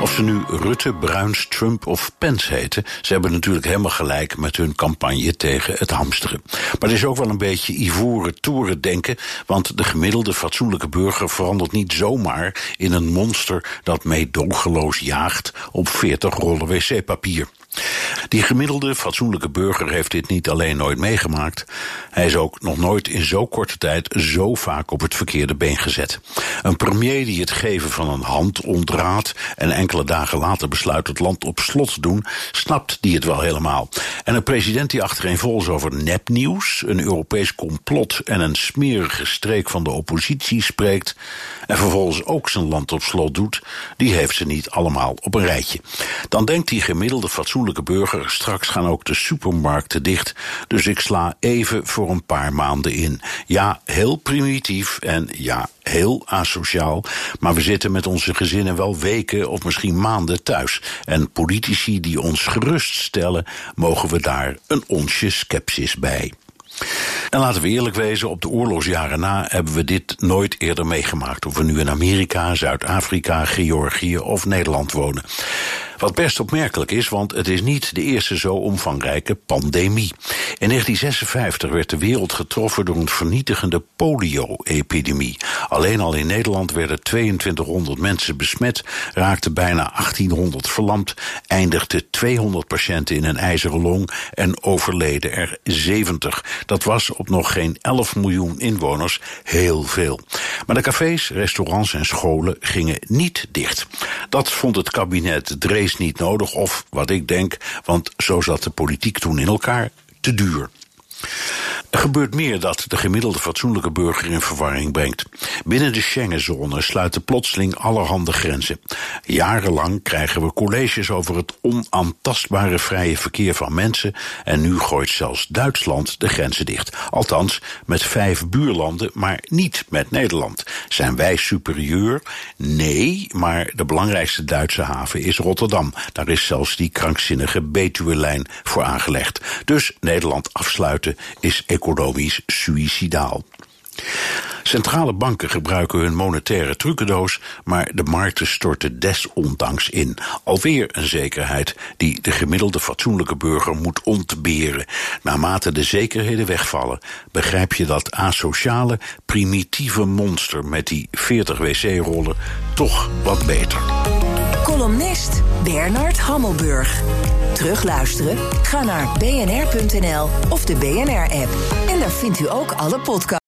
Of ze nu Rutte, Bruins, Trump of Pence heten, ze hebben natuurlijk helemaal gelijk met hun campagne tegen het hamsteren. Maar het is ook wel een beetje ivoren toeren denken, want de gemiddelde fatsoenlijke burger verandert niet zomaar in een monster dat meedogenloos jaagt op 40 rollen wc-papier. Die gemiddelde fatsoenlijke burger heeft dit niet alleen nooit meegemaakt, hij is ook nog nooit in zo korte tijd zo vaak op het verkeerde been gezet. Een premier die het geven van een hand ontraadt en enkele dagen later besluit het land op slot te doen, snapt die het wel helemaal. En een president die achtereenvolgens over nepnieuws, een Europees complot en een smerige streek van de oppositie spreekt en vervolgens ook zijn land op slot doet, die heeft ze niet allemaal op een rijtje. Dan denkt die gemiddelde fatsoenlijke burger, straks gaan ook de supermarkten dicht, dus ik sla even voor een paar maanden in. Ja, heel primitief en ja, heel asociaal, maar we zitten met onze gezinnen wel weken of misschien maanden thuis. En politici die ons geruststellen, mogen we daar een onsje sceptisch bij. En laten we eerlijk wezen, op de oorlogsjaren na hebben we dit nooit eerder meegemaakt. Of we nu in Amerika, Zuid-Afrika, Georgië of Nederland wonen. Wat best opmerkelijk is, want het is niet de eerste zo omvangrijke pandemie. In 1956 werd de wereld getroffen door een vernietigende polio-epidemie. Alleen al in Nederland werden 2200 mensen besmet, raakten bijna 1800 verlamd, eindigden 200 patiënten in een ijzeren long en overleden er 70. Dat was op nog geen 11 miljoen inwoners heel veel. Maar de cafés, restaurants en scholen gingen niet dicht. Dat vond het kabinet Drees niet nodig, of wat ik denk, want zo zat de politiek toen in elkaar, te duur. Gebeurt meer dat de gemiddelde fatsoenlijke burger in verwarring brengt. Binnen de Schengenzone sluiten plotseling allerhande grenzen. Jarenlang krijgen we colleges over het onaantastbare vrije verkeer van mensen en nu gooit zelfs Duitsland de grenzen dicht. Althans, met vijf buurlanden, maar niet met Nederland. Zijn wij superieur? Nee, maar de belangrijkste Duitse haven is Rotterdam. Daar is zelfs die krankzinnige Betuwe-lijn voor aangelegd. Dus Nederland afsluiten is economisch suïcidaal. Centrale banken gebruiken hun monetaire trucendoos, maar de markten storten desondanks in. Alweer een zekerheid die de gemiddelde fatsoenlijke burger moet ontberen. Naarmate de zekerheden wegvallen, begrijp je dat asociale, primitieve monster met die 40 wc-rollen toch wat beter. Columnist Bernard Hammelburg. Terugluisteren? Ga naar bnr.nl of de BNR-app. En daar vindt u ook alle podcasts.